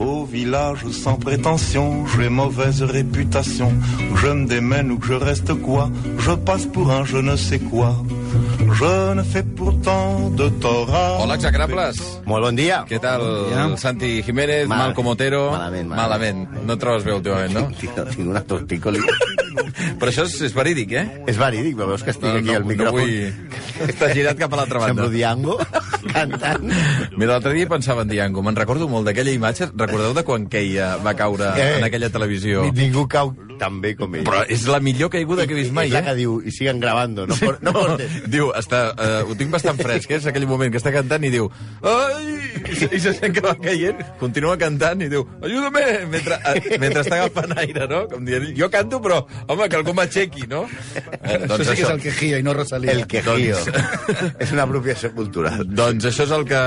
Au village sans prétention, j'ai mauvaise réputation. Je me démène ou que je reste quoi Je passe pour un je ne sais quoi. Je ne fais pourtant de tort à... Hola, execrables. Molt bon dia. Què tal, dia. Santi Jiménez, Mal- Malcom Otero? Malament, malament. malament. No et trobes bé últimament, no? Tinc, tinc una tortícoli. Però això és, és verídic, eh? és verídic, però veus que estic aquí al no micròfon. vull... Estàs girat cap a l'altra Semblo banda. Diango, cantant. Mira, l'altre dia pensava en Diango. Me'n recordo molt d'aquella imatge. Recordeu de quan Keia va caure Eh. en aquella televisió? Ni- Ningú cau tan bé com ell. Però és la millor caiguda que he vist mai, eh? que diu, i siguen gravando, no, por, no portes. Diu, està, uh, ho tinc bastant fresc, eh? és aquell moment que està cantant i diu ai, i se, i se sent que va caient, continua cantant i diu, ajúdame, mentre, uh, mentre està agafant aire, no? Com dient, jo canto, però, home, que algú m'aixequi, no? Eh, Això sí que és el quejío i no Rosalía. El quejío. és una apropiació cultural. Doncs això és el que...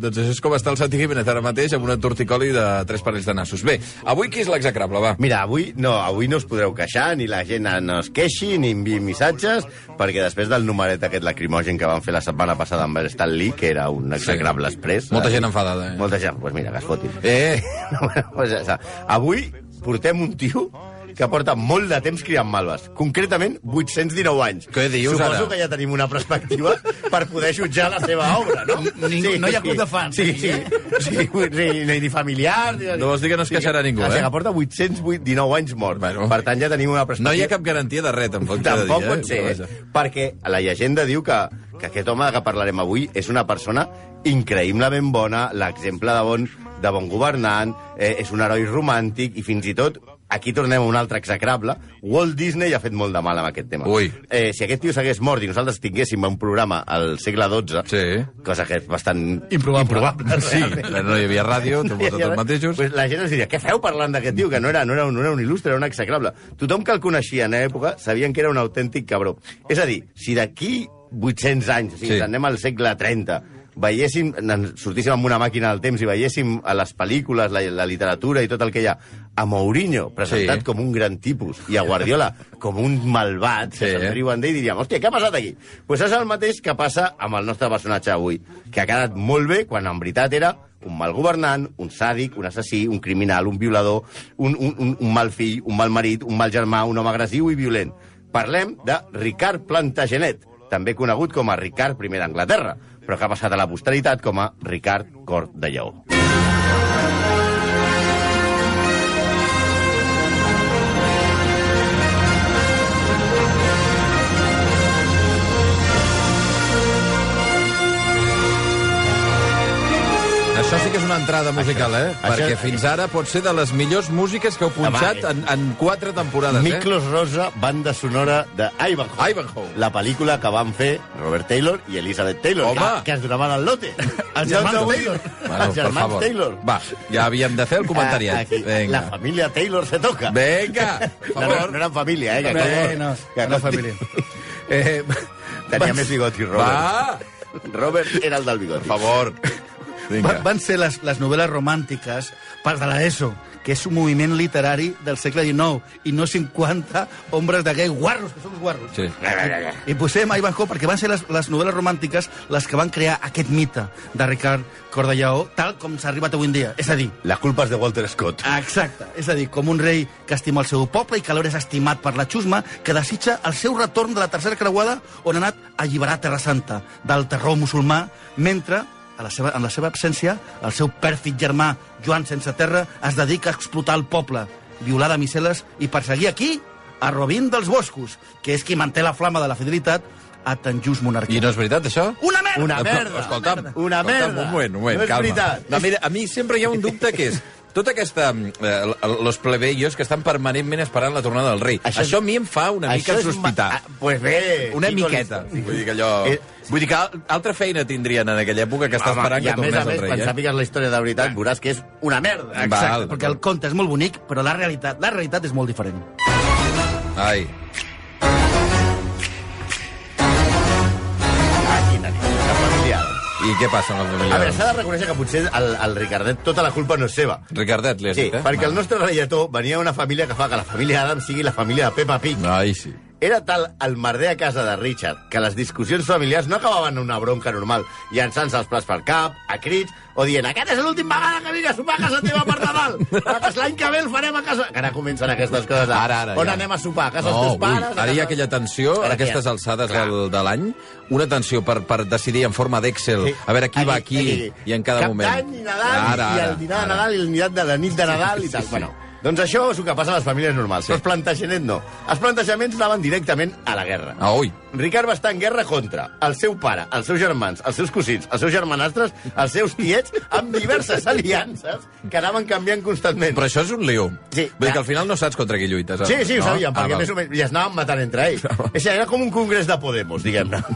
Doncs això és com està el Santi Jiménez ara mateix amb una torticoli de tres parells de nassos. Bé, avui qui és l'execrable, va? Mira, avui no, avui no us podreu queixar, ni la gent no es queixi, ni enviï missatges, perquè després del numeret aquest lacrimogen que van fer la setmana passada amb el Stan Lee, que era un execrable express... Molta gent enfadada, eh? Molta gent, doncs pues mira, que es fotin. Eh, pues. Avui portem un tio que porta molt de temps criant malves. Concretament, 819 anys. Què dius, Suposo ara? que ja tenim una perspectiva per poder jutjar la seva obra, no? Ningú- no hi ha club de fans, Sí, aquí, sí. eh? sí, ni, ni, familiar... Ni, No vols dir que no es queixarà ningú, o sigui, eh? que porta 819 anys mort. Bueno. Per tant, ja tenim una perspectiva... no hi ha cap garantia de res, tampoc. Tampoc dir, pot ser, Però eh? vaja. perquè la llegenda diu que, que aquest home de què parlarem avui és una persona increïblement bona, l'exemple de bon, de bon governant, eh, és un heroi romàntic i fins i tot aquí tornem a un altre execrable. Walt Disney ha fet molt de mal amb aquest tema. Ui. Eh, si aquest tio s'hagués mort i nosaltres tinguéssim un programa al segle XII, Sí. cosa que és bastant Improbable. improbable Sí, realment. no hi havia ràdio, vols tots mateixos. Pues la gent ens diria, què feu parlant d'aquest tio? Que no era, no, era un, no era un il·lustre, era un execrable. Tothom que el coneixia en època sabien que era un autèntic cabró. És a dir, si d'aquí 800 anys, o sigui, sí. anem al segle 30, veiéssim, sortíssim amb una màquina del temps i veiéssim a les pel·lícules, la, la literatura i tot el que hi ha, a Mourinho presentat Sí. com un gran tipus i a Guardiola com un malvat, Sí, que se'n riuen d'ell i diríem, hòstia, què ha passat aquí? Doncs pues és el mateix que passa amb el nostre personatge avui, que ha quedat molt bé quan en veritat era un mal governant, un sàdic, un assassí, un criminal, un violador, un, un, un, un mal fill, un mal marit, un mal germà, un home agressiu i violent. Parlem de Ricard Plantagenet, també conegut com a Ricard I d'Anglaterra, però que ha passat a la posteritat com a Ricard Cor de Lleó. Sí que és una entrada musical, eh? Això- Perquè fins ara pot ser de les millors músiques que heu punxat en, en quatre temporades, eh? Miklos Rosa, banda sonora de Ivanhoe. Ivanhoe. La pel·lícula que van fer Robert Taylor i Elizabeth Taylor, Home. que, que es donaven al lote. Els germans Taylor. Bueno, els germans. Taylor. Va, ja havíem de fer el comentariat. Ah, Aquí, Vinga. La família Taylor se toca. Vinga, No, no, no eren família, eh? Que, No, que, no, no família. Eh, Tenia més bigoti, Robert. Va, Robert era el del bigoti. per favor. Va, van ser les, les novel·les romàntiques part de l'ESO, que és un moviment literari del segle XIX, i no 50 ombres de gai guarros, que som els guarros. Sí. I posem Ivanhoe perquè van ser les, les novel·les romàntiques les que van crear aquest mite de Ricard Cordellaó, tal com s'ha arribat avui en dia. És a dir, La culpa és de Walter Scott. Exacte. És a dir, com un rei que estima el seu poble i que alhora és estimat per la xusma, que desitja el seu retorn de la tercera creuada on ha anat a alliberar Terra Santa del terror musulmà, mentre a la seva, en la seva absència, el seu pèrfid germà, Joan Sense Terra, es dedica a explotar el poble, violar damisel·les i perseguir aquí a Robin dels Boscos, que és qui manté la flama de la fidelitat a tan just monarquia. I no és veritat, això? Una merda! Una merda! Escolta'm, Una escolta'm, merda! Un moment, un moment, No és calma. veritat. No, mira, a mi sempre hi ha un dubte que és tota aquesta... Eh, los plebeios que estan permanentment esperant la tornada del rei. Això, Això a mi em fa una mica sospitar. ah, Pues bé. Una miqueta. li- Vull dir que allò... Eh, Vull dir que al- altra feina tindrien en aquella època que està Home, esperant I que a més tornés a més, el rei. quan Eh? sàpigues la història de veritat, veuràs que és una merda. Exacte, Val, perquè el conte és molt bonic, però la realitat, la realitat és molt diferent. Ai. I què passa amb la família? A veure, s'ha de reconèixer que potser el, el Ricardet tota la culpa no és seva. Ricardet, li has Sí, dit, eh? perquè el nostre reietó venia d'una família que fa que la família Adam sigui la família de Peppa Pig. Ai, sí. Era tal el merder a casa de Richard que les discussions familiars no acabaven en una bronca normal, llançant-se els plats pel cap, a crits, o dient aquest és l'últim vegada que vinc a sopar a casa teva per Nadal, que l'any que ve el farem a casa... Que ara comencen aquestes coses. de, Ara, ara, On ja. anem a sopar? A casa No, dels ui, teus pares? a ara hi ha casa- aquella tensió, Ara aquestes ja. alçades Clar. del, de l'any, una tensió per, per decidir en forma d'Excel, Sí. a veure qui va aquí, i en cada Cap moment. d'any i Nadal, Ara, i ara, el dinar de ara. Nadal, i el dinar de la nit de Nadal, i tal. Bueno, doncs això és el que passa a les famílies normals. Sí. Els plantejaments no. Els plantejaments anaven directament a la guerra. Ah, ui. Ricard va estar en guerra contra el seu pare, els seus germans, els seus cosins, els seus germanastres, els seus tiets, amb diverses aliances que anaven canviant constantment. Però això és un lío. Sí, Vull dir ja. que al final no saps contra qui lluites. Sí, sí, ho no? sabíem, perquè val. més o menys ja es anaven matant entre ells. És a dir, era com un congrés de Podemos, diguem-ne.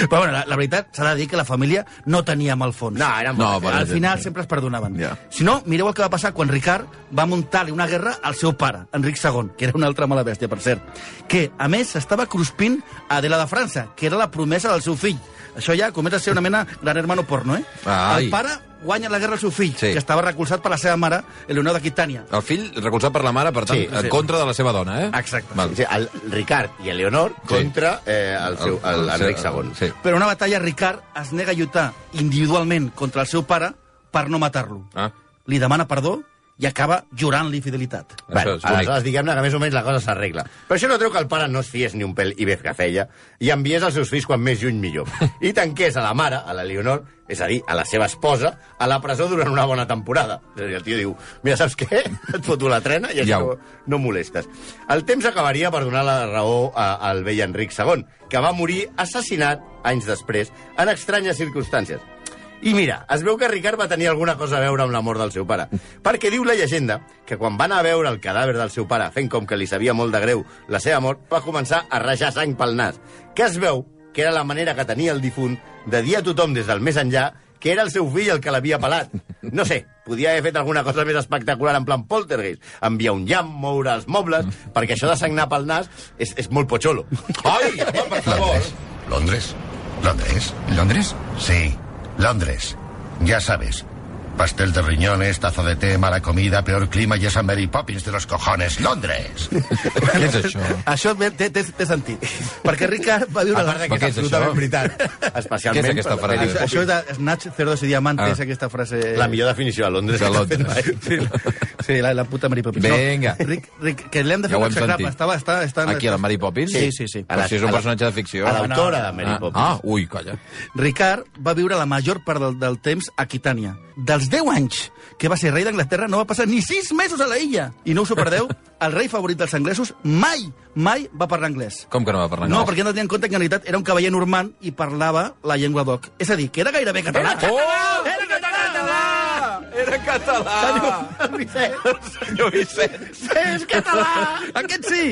Però bueno, la, la veritat, s'ha de dir que la família no tenia mal fons. No, eren No, per Al final sempre es perdonaven. Ja. Si no, mireu el que va passar quan Ricard va muntar-li una guerra al seu pare, Enric II, que era una altra mala bèstia, per cert, que, a més, estava cruspint Adela de França, que era la promesa del seu fill. Això ja comença a ser una mena gran hermano porno, eh? Ai. El pare guanya la guerra al seu fill, Sí. que estava recolzat per la seva mare, Eleonor d'Aquitània. El fill recolzat per la mare, per tant, Sí, en sí. contra de la seva dona, eh? Exacte. Val. Sí, el Ricard i Eleonor contra eh, el seu, el, el- Enric el- II. sí. Però en una batalla, Ricard es nega a lluitar individualment contra el seu pare per no matar-lo. Ah, Li demana perdó i acaba jurant-li fidelitat. Bueno, bonic. aleshores diguem-ne que més o menys la cosa s'arregla. Però això no treu que el pare no es fies ni un pèl i bé que feia i enviés els seus fills quan més lluny millor. I tanqués a la mare, a la Leonor, és a dir, a la seva esposa, a la presó durant una bona temporada. És a dir, el tio diu, mira, saps què? Et foto la trena i això no, no molestes. El temps acabaria per donar la raó a- al vell Enric II, que va morir assassinat anys després, en estranyes circumstàncies. I mira, es veu que Ricard va tenir alguna cosa a veure amb la mort del seu pare. Perquè diu la llegenda que quan va anar a veure el cadàver del seu pare, fent com que li sabia molt de greu la seva mort, va començar a rajar sang pel nas. Que es veu que era la manera que tenia el difunt de dir a tothom des del més enllà que era el seu fill el que l'havia pelat. No sé, podia haver fet alguna cosa més espectacular en plan poltergeist. Enviar un llamp, moure els mobles, perquè això de sagnar pel nas és, és molt pocholo. Ai, per favor. ¿Londres? ¿Londres? ¿Londres? Sí, Londres. Ya sabes. Pastel de riñones, taza de té, mala comida, peor clima y esa Mary Poppins de los cojones. ¡Londres! què és això? Això té, té, té, sentit. Perquè Ricard va viure... A part de que és absolutament això? veritat. Especialment Què és aquesta frase? Això, això de Snatch, Cerdos i Diamantes, Ah. aquesta frase... La millor definició de Londres. De Londres. Sí, sí la, la puta Mary Poppins. Vinga. No, Ric, Ric, que l'hem de fer Ja ho un hem execrable. sentit. Estava, està, està, Aquí, a la Mary Poppins? Sí, sí, sí. A Però la- si és un a personatge de ficció. A l'autora de Mary Ah, Poppins. ah, ui, calla. Ricard va viure la major part del, del temps a Aquitània. Dels 10 anys que va ser rei d'Anglaterra no va passar ni 6 mesos a la illa. I no us ho perdeu, el rei favorit dels anglesos mai, mai va parlar anglès. Com que no va parlar No, anglès? perquè han de tenir en compte que en realitat era un cavaller normand i parlava la llengua d'oc. És a dir, que era gairebé català. Oh! Era català! Era català! Senyor Vicenç! És català! Aquest sí!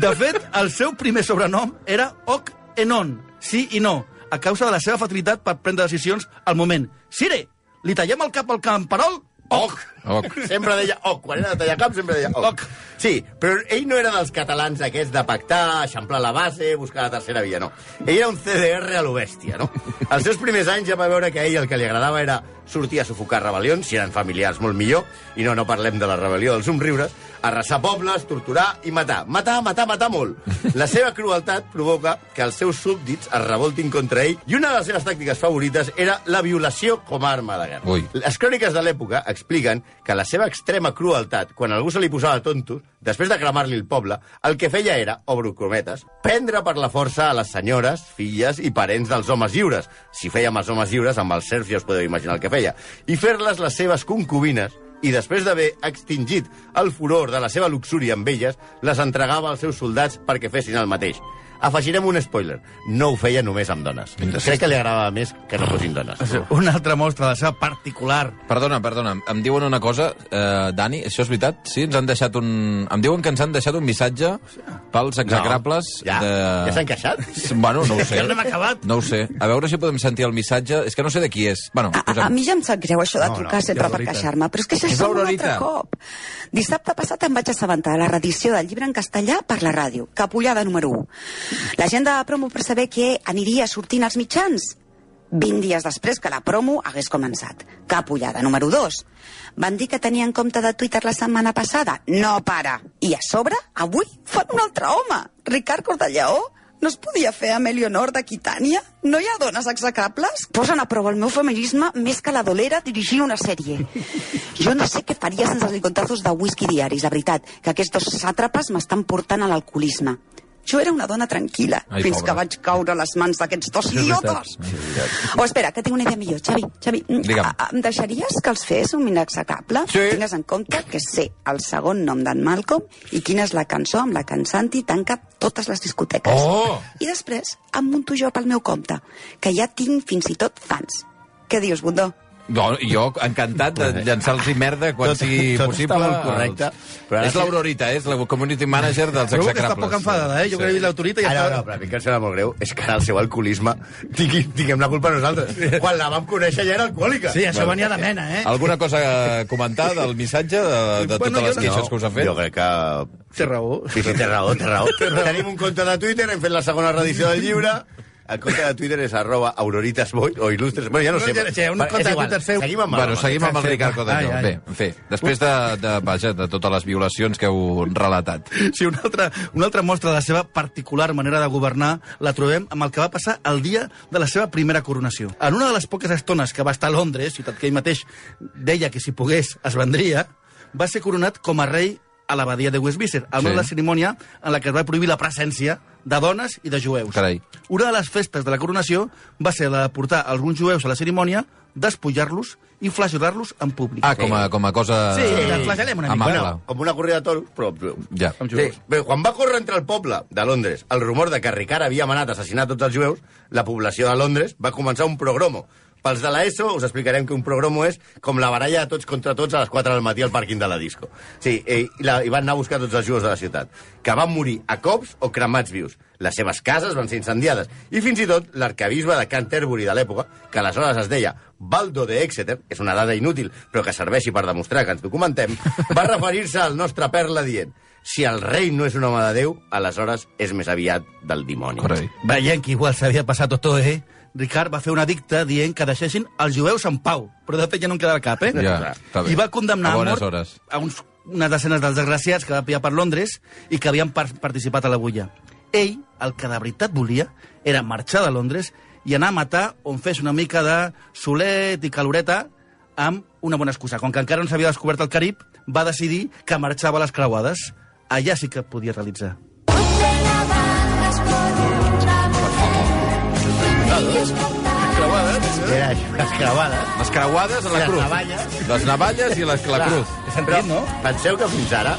De fet, el seu primer sobrenom era Oc Enon, sí i no, a causa de la seva facilitat per prendre decisions al moment. Sire, li tallem el cap al camperol? Oc. Oc. Sempre deia oc. Quan era de tallar cap, sempre deia oc. Oc. Sí, però ell no era dels catalans aquests de pactar, eixamplar la base, buscar la tercera via, no. Ell era un CDR a lo bèstia, no? Els seus primers anys ja va veure que a ell el que li agradava era sortir a sufocar rebel·lions, si eren familiars molt millor, i no, no parlem de la rebel·lió dels somriures, arrasar pobles, torturar i matar. Matar, matar, matar molt. La seva crueltat provoca que els seus súbdits es revoltin contra ell i una de les seves tàctiques favorites era la violació com a arma de guerra. Ui. Les cròniques de l'època expliquen que la seva extrema crueltat, quan algú se li posava tontos, després de cremar-li el poble, el que feia era, obro cometes, prendre per la força a les senyores, filles i parents dels homes lliures. Si fèiem els homes lliures, amb els serfs ja us podeu imaginar el que feia. I fer-les les seves concubines i després d'haver extingit el furor de la seva luxúria amb elles, les entregava als seus soldats perquè fessin el mateix. Afegirem un spoiler. No ho feia només amb dones. Crec que li agradava més que no fossin dones. Una altra mostra de la seva particular Perdona, perdona, em diuen una cosa, eh, Dani, això és veritat? Sí, ens han deixat un... Em diuen que ens han deixat un missatge pels execrables ja, de... ja s'han queixat? Bueno, no ho sé. Ja no hem acabat. No ho sé. A veure si podem sentir el missatge. És que no sé de qui és. Bueno, A, a, a mi ja em sap greu això de No, trucar no, sempre és per queixar-me, però és que això És un altre cop. Dissabte passat em vaig assabentar la reedició del llibre en castellà per la ràdio, Capullada número 1. L'agenda de promo per saber què aniria sortint als mitjans? 20 dies després que la promo hagués començat. Capullada número 2. Van dir que tenien compte de Twitter la setmana passada. No para. I a sobre, avui fan un altre home. Ricard Cordellaó no es podia fer amb Eleonor d'Aquitània? No hi ha dones execrables? Posen a prova el meu feminisme més que la dolera dirigir una sèrie. Jo no sé què faria sense els licontazos de whisky diaris, la veritat, que aquests dos sàtrapes m'estan portant a l'alcoholisme. Jo era una dona tranquil·la, Ai, fins pobra. que vaig caure a les mans d'aquests dos idiotes. O espera, que tinc una idea millor. Xavi, Xavi, mm, Digue'm. a- a- em deixaries que els fes un inexecable? Sí. Tingues en compte que sé el segon nom d'en Malcolm i quina és la cançó amb la que en Santi tanca totes les discoteques. Oh! I després em munto jo pel meu compte, que ja tinc fins i tot fans. Què dius, Bundó? No, jo encantat de llançar-los merda quan Tot- sigui tot possible. està molt correcte, però és l'Aurorita, és la community manager dels Trobo que execrables. està poc enfadada, eh? Jo Sí. crec que he vist l'autorita i Ah, no, està... no, però a mi que em sembla molt greu és que ara el seu alcoholisme tingui, tinguem la culpa nosaltres. Quan la vam conèixer ja era alcohòlica. Sí, això venia de mena, eh? Alguna cosa a comentar del missatge, de, de Bueno, totes les jo- queixes que us ha fet? Jo crec que... Té raó. Sí, sí, té raó, té raó. Tenim un compte de Twitter, hem fet la segona reedició del llibre. El compte de Twitter és arroba auroritasboy o il·lustres... Bueno, ja no No, sé. ja- ja, un compte de. Twitter seu. Seguim amb Bueno, seguim amb el Ricard Codelló. Bé, en fi, després de, de, vaja, de totes les violacions que heu relatat. Sí, una altra, una altra mostra de la seva particular manera de governar la trobem amb el que va passar el dia de la seva primera coronació. En una de les poques estones que va estar a Londres, ciutat que ell mateix deia que si pogués es vendria, va ser coronat com a rei a l'abadia de Westminster, al Sí. sí. la cerimònia en la que es va prohibir la presència de dones i de jueus. Carai. Una de les festes de la coronació va ser la de portar alguns jueus a la cerimònia, despullar-los i flagelar-los en públic. Ah, com a, com a cosa... Sí, la flagel·lem una mica. Bueno, com una corrida de toros, però... Ja. Amb Sí, bé, quan va córrer entre el poble de Londres el rumor de que Ricard havia manat a assassinar tots els jueus, la població de Londres va començar un progromo. Pels de l'ESO us explicarem que un progromo és com la baralla de tots contra tots a les 4 del matí al pàrquing de la disco. Sí, i, la, i van anar a buscar tots els jueus de la ciutat, que van morir a cops o cremats vius. Les seves cases van ser incendiades. I fins i tot l'arcabisbe de Canterbury de l'època, que aleshores es deia Baldo de Exeter, que és una dada inútil, però que serveixi per demostrar que ens documentem, va referir-se al nostre perla dient si el rei no és un home de Déu, aleshores és més aviat del dimoni. Correcte. Veient que igual s'havia passat tot, eh? Ricard va fer una dicta dient que deixessin els jueus en pau, però de fet ja no en queda el cap, eh? Ja, està bé. I va condemnar A a, mort hores. a uns, unes desenes dels desgraciats que va pillar per Londres i que havien par participat a la bulla. Ell, el que de veritat volia, era marxar de Londres i anar a matar on fes una mica de solet i caloreta amb una bona excusa. Com que encara no s'havia descobert el Carib, va decidir que marxava a les creuades. Allà sí que podia realitzar. Era les creuades. Les creuades a la Les cruz. navalles. Les navalles i la, la cruz. sentit, no? Penseu que fins ara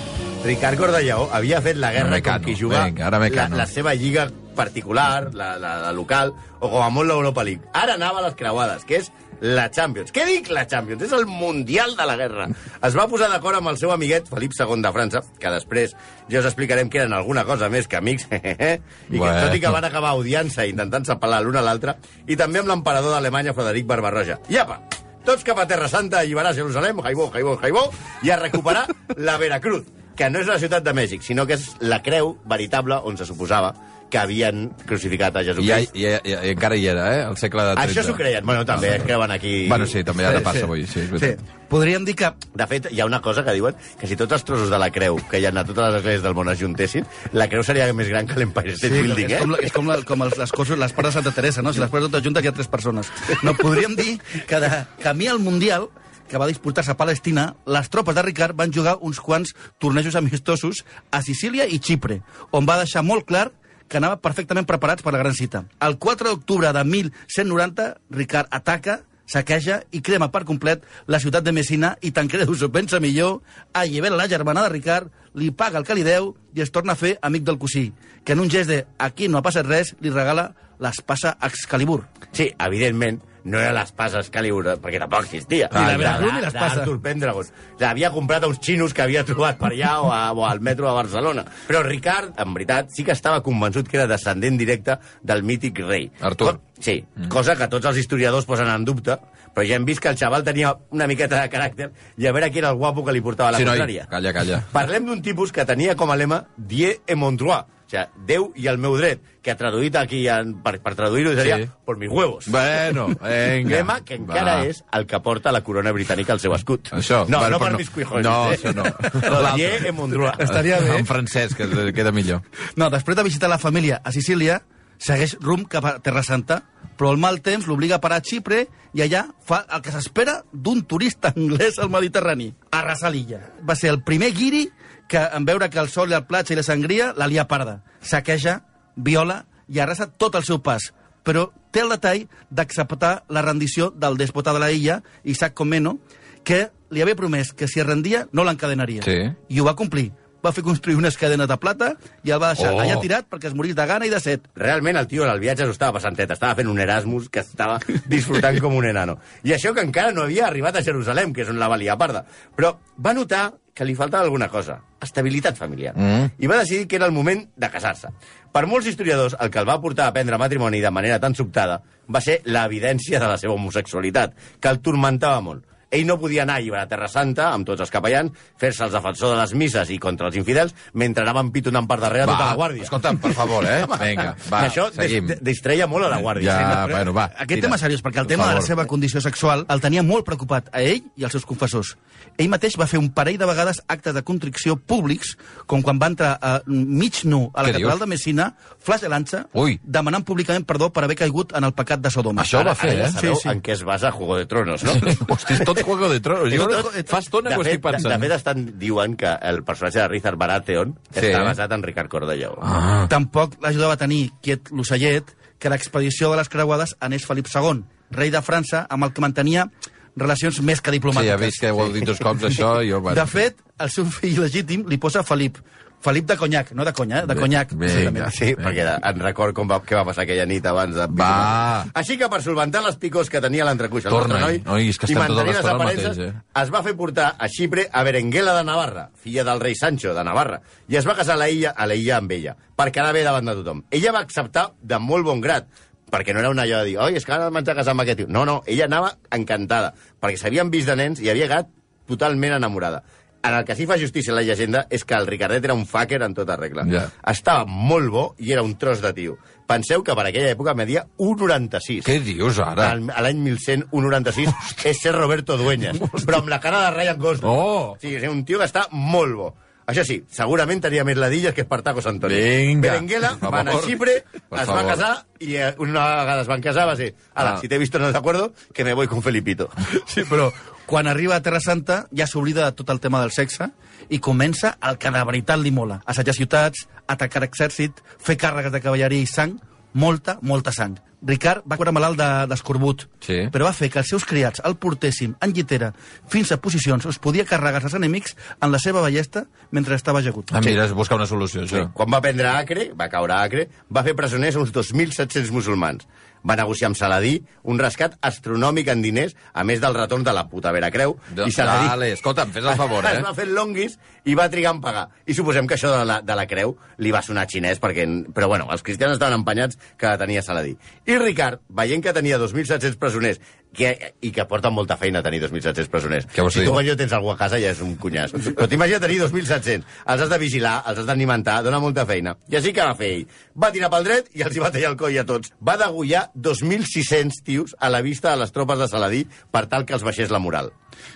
Ricard Cordellaó havia fet la guerra Mecano, com qui juga vinga, ara Mecano. la, la seva lliga particular, la, la, la local, o com a molt l'Europa League. Ara anava a les creuades, que és la Champions. Què dic la Champions? És el Mundial de la Guerra. Es va posar d'acord amb el seu amiguet Felip II de França, que després ja us explicarem que eren alguna cosa més que amics, i que Bueno. tot i que van acabar odiant-se, intentant-se pelar l'un a l'altre, i també amb l'emperador d'Alemanya, Frederic Barbarroja. I apa, tots cap a Terra Santa, a alliberar Jerusalem, Jaibó, Jaibó, Jaibó, i a recuperar la Veracruz, que no és la ciutat de Mèxic, sinó que és la creu veritable on se suposava que havien crucificat a I, Jesucrist. i, i, i encara hi era, eh? Al segle XIII. Això s'ho creien. Bueno, també es creuen aquí... Bueno, sí, també ara passa avui, sí, és Sí. veritat. Podríem dir que De fet, hi ha una cosa que diuen, que si tots els trossos de la creu que hi ha a totes les esglésies del món es juntessin, la creu seria més gran que l'Empire State Building, és eh? com, la- és com, la, com els, les, coses, les parts de Santa Teresa, no? Si les parts totes juntes hi ha tres persones. No, podríem dir que de camí al Mundial, que va disputar-se a Palestina, les tropes de Ricard van jugar uns quants tornejos amistosos a Sicília i Xipre, on va deixar molt clar que anava perfectament preparats per la gran cita. El 4 d'octubre de 1190, Ricard ataca, saqueja i crema per complet la ciutat de Messina i Tancredo s'ho pensa millor, allibera la germana de Ricard, li paga el que li deu i es torna a fer amic del cosí, que en un gest de aquí no ha passat res, li regala l'espasa Excalibur. Sí, evidentment, no era l'espasa Excalibur, perquè tampoc existia. Ni la Veracruz ni l'espasa. d'Artur Pendragon. L'havia comprat a uns xinos que havia trobat per allà o, a, o al metro de Barcelona. Però Ricard, en veritat, sí que estava convençut que era descendent directe del mític rei. Artur. Co sí, mm. cosa que tots els historiadors posen en dubte, però ja hem vist que el xaval tenia una miqueta de caràcter i a veure qui era el guapo que li portava la Sí, noi, contrària. calla, calla. Parlem d'un tipus que tenia com a lema Die et mon droit, sigui, Déu i el meu dret, que traduït aquí, en, per, per traduir-ho, seria Sí. por mis huevos. Bueno, vinga. Lema que encara Va. és el que porta la corona britànica al seu escut. Això. No, bueno, no per però mis cuijones. No, eh? això no. Rodier en Mondroa. Estaria bé. En francès, que queda millor. No, després de visitar la família a Sicília, segueix rumb cap a Terra Santa, però el mal temps l'obliga a parar a Xipre i allà fa el que s'espera d'un turista anglès al Mediterrani, arrasar l'illa. Va ser el primer guiri que, en veure que el sol i el platja i la sangria, la lia parda. Saqueja, viola i arrasa tot el seu pas. Però té el detall d'acceptar la rendició del despota de la illa, Isaac Comeno, que li havia promès que si es rendia no l'encadenaria. Sí. I ho va complir. Va fer construir unes cadenes de plata i el va deixar Oh. oh. allà tirat perquè es morís de gana i de set. Realment el tio en el viatge s'ho estava passant tet, estava fent un Erasmus que estava disfrutant com un enano. I això que encara no havia arribat a Jerusalem, que és on la valia parda. Però va notar que li faltava alguna cosa, estabilitat familiar. Mm. I va decidir que era el moment de casar-se. Per molts historiadors, el que el va portar a prendre matrimoni de manera tan sobtada va ser l'evidència de la seva homosexualitat, que el turmentava molt. Ell no podia anar a alliberar Terra Santa amb tots els capellans, fer-se el defensor de les misses i contra els infidels, mentre anaven pitonant per darrere tota la guàrdia. escolta'm, per favor, eh? Vinga, va, això seguim. dis distreia molt a la guàrdia. Ja, Sí, no? bueno, va. Aquest tira. tema és seriós, perquè el Per tema de la seva condició sexual el tenia molt preocupat a ell i als seus confessors. Ell mateix va fer un parell de vegades actes de contricció públics, com quan va entrar a, mig nu a la Què catedral dius? de Messina, flagelant-se, Ui. demanant públicament perdó per haver caigut en el pecat de Sodoma. Això ho va fer, Ara eh? ja sabeu Sí, sí. en què es basa Juego de Tronos, no? Hosti, tot Juego de Tronos. Jo fa estona que ho estic pensant. de fet, estan, diuen que el personatge de Richard Baratheon Sí. està basat en Ricard Cordellau. Ah. Tampoc l'ajudava a tenir quiet l'ocellet que l'expedició de les creuades anés Felip II, rei de França, amb el que mantenia relacions més que Sí, diplomàtiques. ja vist que ho heu dit dos cops, això, i jo... Bueno. De fet, el seu fill legítim li posa Felip. Felip de Conyac, no de conya, eh? de Bé, Conyac. vinga. Sí, perquè en record com va, què va passar aquella nit abans de... Va. Així que per solventar les picors que tenia l'entrecuix el nostre noi, Oi, és que i estem mantenir les aparences, mateix, eh? es va fer portar a Xipre a Berenguela de Navarra, filla del rei Sancho de Navarra, i es va casar a la illa, a la illa amb ella, per quedar bé davant de tothom. Ella va acceptar de molt bon grat, perquè no era una allò de dir, oi, és que ara m'haig de casar amb aquest tio. No, no, ella anava encantada, perquè s'havien vist de nens i havia quedat totalment enamorada. En el que sí fa justícia la llegenda és que el Ricardet era un fucker en tota regla. Ja. Estava molt bo i era un tros de tio. Penseu que per aquella època media 1,96. Què dius, ara? Al- A l'any 1100, 1,96 és ser Roberto Dueñas, però amb la cara de Ryan Gosling. Oh! Sí, és un tio que està molt bo. Això sí, segurament tenia més ladilles que Espartaco Santoni. Vinga, Berenguela va anar a. Xipre, es va favor. casar i eh, una vegada es van casar va ser ala, Ah. si t'he visto en desacuerdo, que me voy con Felipito. Sí, però quan arriba a Terra Santa ja s'oblida de tot el tema del sexe i comença el que de veritat li mola. Assajar ciutats, atacar exèrcit, fer càrregues de cavalleria i sang, molta, molta sang. Ricard va curar malalt de- d'escorbut, Sí. però va fer que els seus criats el portessin en llitera fins a posicions on es podia carregar els enemics en la seva ballesta mentre estava ajagut. Ah, mira, es busca una solució, Sí. això. Quan va prendre Acre, va caure a Acre, va fer presoners uns 2.700 musulmans. Va negociar amb Saladí un rescat astronòmic en diners, a més del retorn de la puta Vera Creu. De- I Saladí... Dale, escolta'm, fes el favor, eh? Es va fer longuis i va trigar en pagar. I suposem que això de la, de la creu li va sonar xinès, perquè, però bueno, els cristians estaven empenyats que tenia Saladí. I Ricard, veient que tenia 2.700 presoners, que, i que porta molta feina tenir 2.700 presoners. Què si tu quan jo tens algú a casa ja és un cunyàs. Però t'imagina tenir 2.700. Els has de vigilar, els has d'alimentar, dona molta feina. I així que va fer ell. Va tirar pel dret i els hi va tallar el coll a tots. Va degullar 2.600 tios a la vista de les tropes de Saladí per tal que els baixés la moral.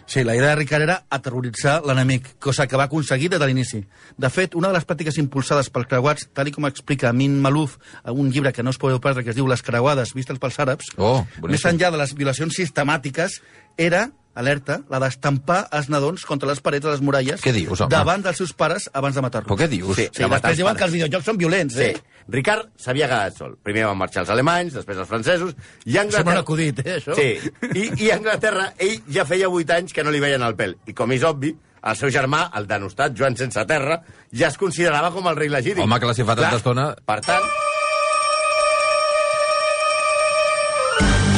Sí, la idea de Ricard era aterroritzar l'enemic, cosa que va aconseguir des de l'inici. De fet, una de les pràctiques impulsades pels creuats, tal i com explica Min Malouf en un llibre que no us podeu perdre, que es diu Les creuades vistes pels àrabs, Oh, boníssim. més enllà de les violacions sistemàtiques, era, alerta, la d'estampar els nadons contra les parets de les muralles Què dius, home? davant dels seus pares abans de matar-los. Però què dius? Sí. Sí, matar després diuen que els videojocs són violents, Sí. eh? Ricard s'havia quedat sol. Primer van marxar els alemanys, després els francesos, i a Sembla un Anglaterra... acudit, eh, això? Sí, i, i Anglaterra ell ja feia 8 anys que no li veien el pèl. I com és obvi, el seu germà, el denostat Joan Sense Terra, ja es considerava com el rei legítim. Home, clar, si fa tanta estona- Per tant,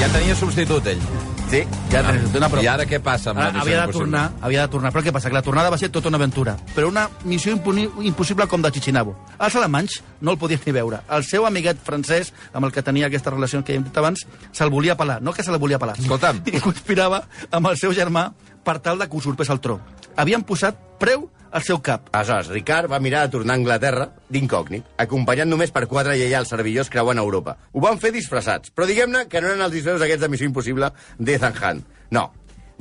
Ja tenia substitut, ell. sí, Ja tens una prova. I ara què passa amb la Ara, missió havia de impossible? tornar, havia de tornar. Però què passa? Que la tornada va ser tota una aventura. Però una missió impossible com de Chichinabo. Els alemanys no el podien ni veure. El seu amiguet francès, amb el que tenia aquesta relació que hem dit abans, se'l volia pelar. No que se la volia pelar. Escolta'm. I conspirava amb el seu germà per tal de que usurpés el tro. Havien posat preu al seu cap. Aleshores, Ricard va mirar de tornar a Anglaterra d'incògnit, acompanyat només per quatre lleials servillos creuant Europa. Ho van fer disfressats, però diguem-ne que no eren els disfressos aquests de Missió Impossible d'Ethan Hunt. No,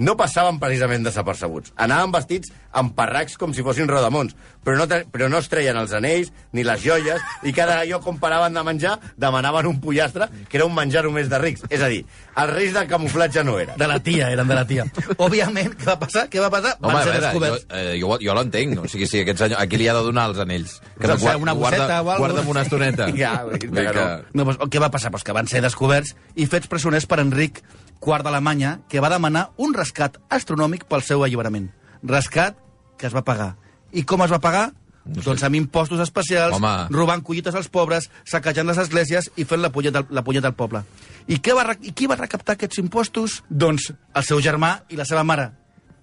no passaven precisament desapercebuts. Anaven vestits amb parracs com si fossin rodamons, però no, però no es treien els anells ni les joies, i cada lloc on paraven de menjar demanaven un pollastre, que era un menjar només de rics. És a dir, els reis del camuflatge no eren. De la tia, eren de la tia. Òbviament, què va passar? Què va passar? Home, Van a ser veure, jo, descoberts. eh, jo, jo l'entenc. O sigui, si aquest senyor... Aquí li ha de donar els anells. Que Doncs, guar- una bosseta guarda, o algo. Guarda'm una estoneta. Ja, vull dir que no. No, doncs, què va passar? Pues que van ser descoberts i fets presoners per Enric IV d'Alemanya, que va demanar un rescat astronòmic pel seu alliberament. Rescat que es va pagar. I com es va pagar? No doncs amb impostos especials, Home. robant collites als pobres, saquejant les esglésies i fent la punyeta, la punyeta al poble. I, què va, I qui va recaptar aquests impostos? Doncs el seu germà i la seva mare.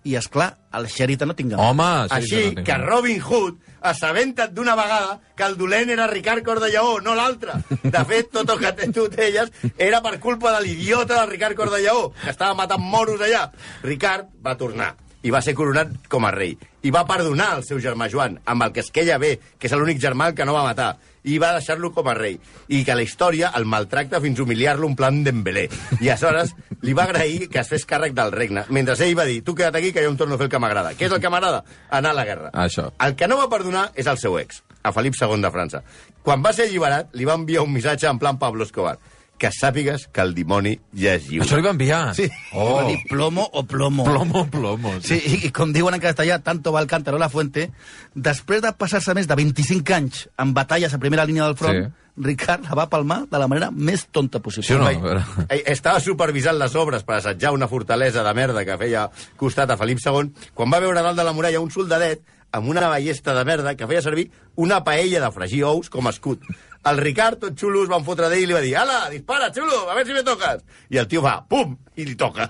I, és clar, el Sheridan no tinga. Home, sí, Així no que Robin Hood assabenta't d'una vegada que el dolent era Ricard Cordellaó, no l'altre. De fet, tot el que tu deies era per culpa de l'idiota de Ricard Cordellaó, que estava matant moros allà. Ricard va tornar i va ser coronat com a rei. I va perdonar el seu germà Joan, amb el que es queia bé, que és l'únic germà que no va matar, i va deixar-lo com a rei. I que la història el maltracta fins a humiliar-lo en plan d'embelé. I aleshores li va agrair que es fes càrrec del regne, mentre ell va dir, tu queda't aquí que jo em torno a fer el que m'agrada. Què és el que m'agrada? Anar a la guerra. Això. El que no va perdonar és el seu ex, a Felip II de França. Quan va ser alliberat, li va enviar un missatge en plan Pablo Escobar. Que sàpigues que el dimoni ja és lliure. Això li va enviar? Sí. Oh, Va dir plomo o plomo. plomo, plomo. Sí, i, i com diuen en castellà, tanto va el cántaro a la fuente, després de passar-se més de 25 anys en batalles a primera línia del front, Sí. sí. Ricard la va palmar de la manera més tonta possible. Sí o no? Eh, Estava supervisant les obres per assetjar una fortalesa de merda que feia costat a Felip II, quan va veure dalt de la muralla un soldadet amb una ballesta de merda que feia servir una paella de fregir ous com a escut. El Ricard, tot xulo, es van fotre d'ell i li va dir «Ala, dispara, xulo, a veure si me toques!» I el tio va, pum, i li toca.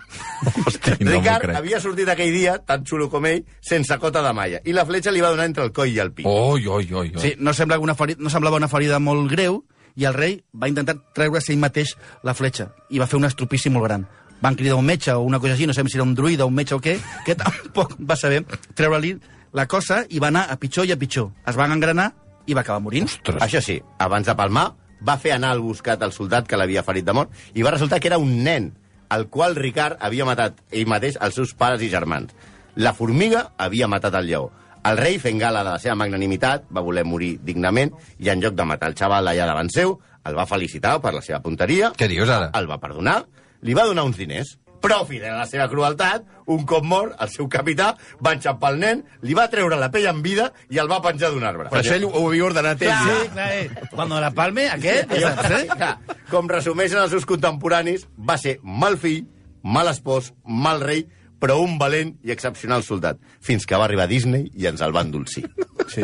Hosti, no Ricard crec. havia sortit aquell dia, tan xulo com ell, sense cota de malla, i la fletxa li va donar entre el coll i el pit. Oi, oi, oi, oi. Sí, no, sembla una ferida, no semblava una ferida molt greu i el rei va intentar treure's ell mateix la fletxa i va fer un estropici molt gran. Van cridar un metge o una cosa així, no sabem si era un druida, un metge o què, que tampoc va saber treure-li la cosa i va anar a pitjor i a pitjor. Es van engranar i va acabar morint. Ostres. Això sí, abans de palmar, va fer anar al buscat el soldat que l'havia ferit de mort i va resultar que era un nen, el qual Ricard havia matat ell mateix els seus pares i germans. La formiga havia matat el lleó. El rei, fent gala de la seva magnanimitat, va voler morir dignament i en lloc de matar el xaval allà davant seu, el va felicitar per la seva punteria, Què dius, ara? el va perdonar, li va donar uns diners, però fidel a la seva crueltat, un cop mort, el seu capità va enxampar el nen, li va treure la pell en vida i el va penjar d'un arbre. Per això ell ho havia ordenat ell. Sí, ja. clar, eh? Cuando la palme, aquest... Allò, Eh? clar, com resumeixen els seus contemporanis, va ser mal fill, mal espòs, mal rei, però un valent i excepcional soldat, fins que va arribar a Disney i ens el va endolcir. Sí.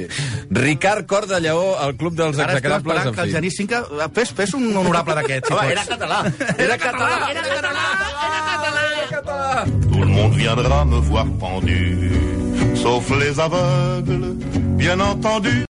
Ricard Cor de Lleó, al Club dels Ara estem Execrables, esperant en que el. Genís Cinca... Fes, fes un honorable d'aquest, si Home, pots. era català. Era català! Era català! Tout le monde viendra me voir pendu, sauf les aveugles, bien entendu.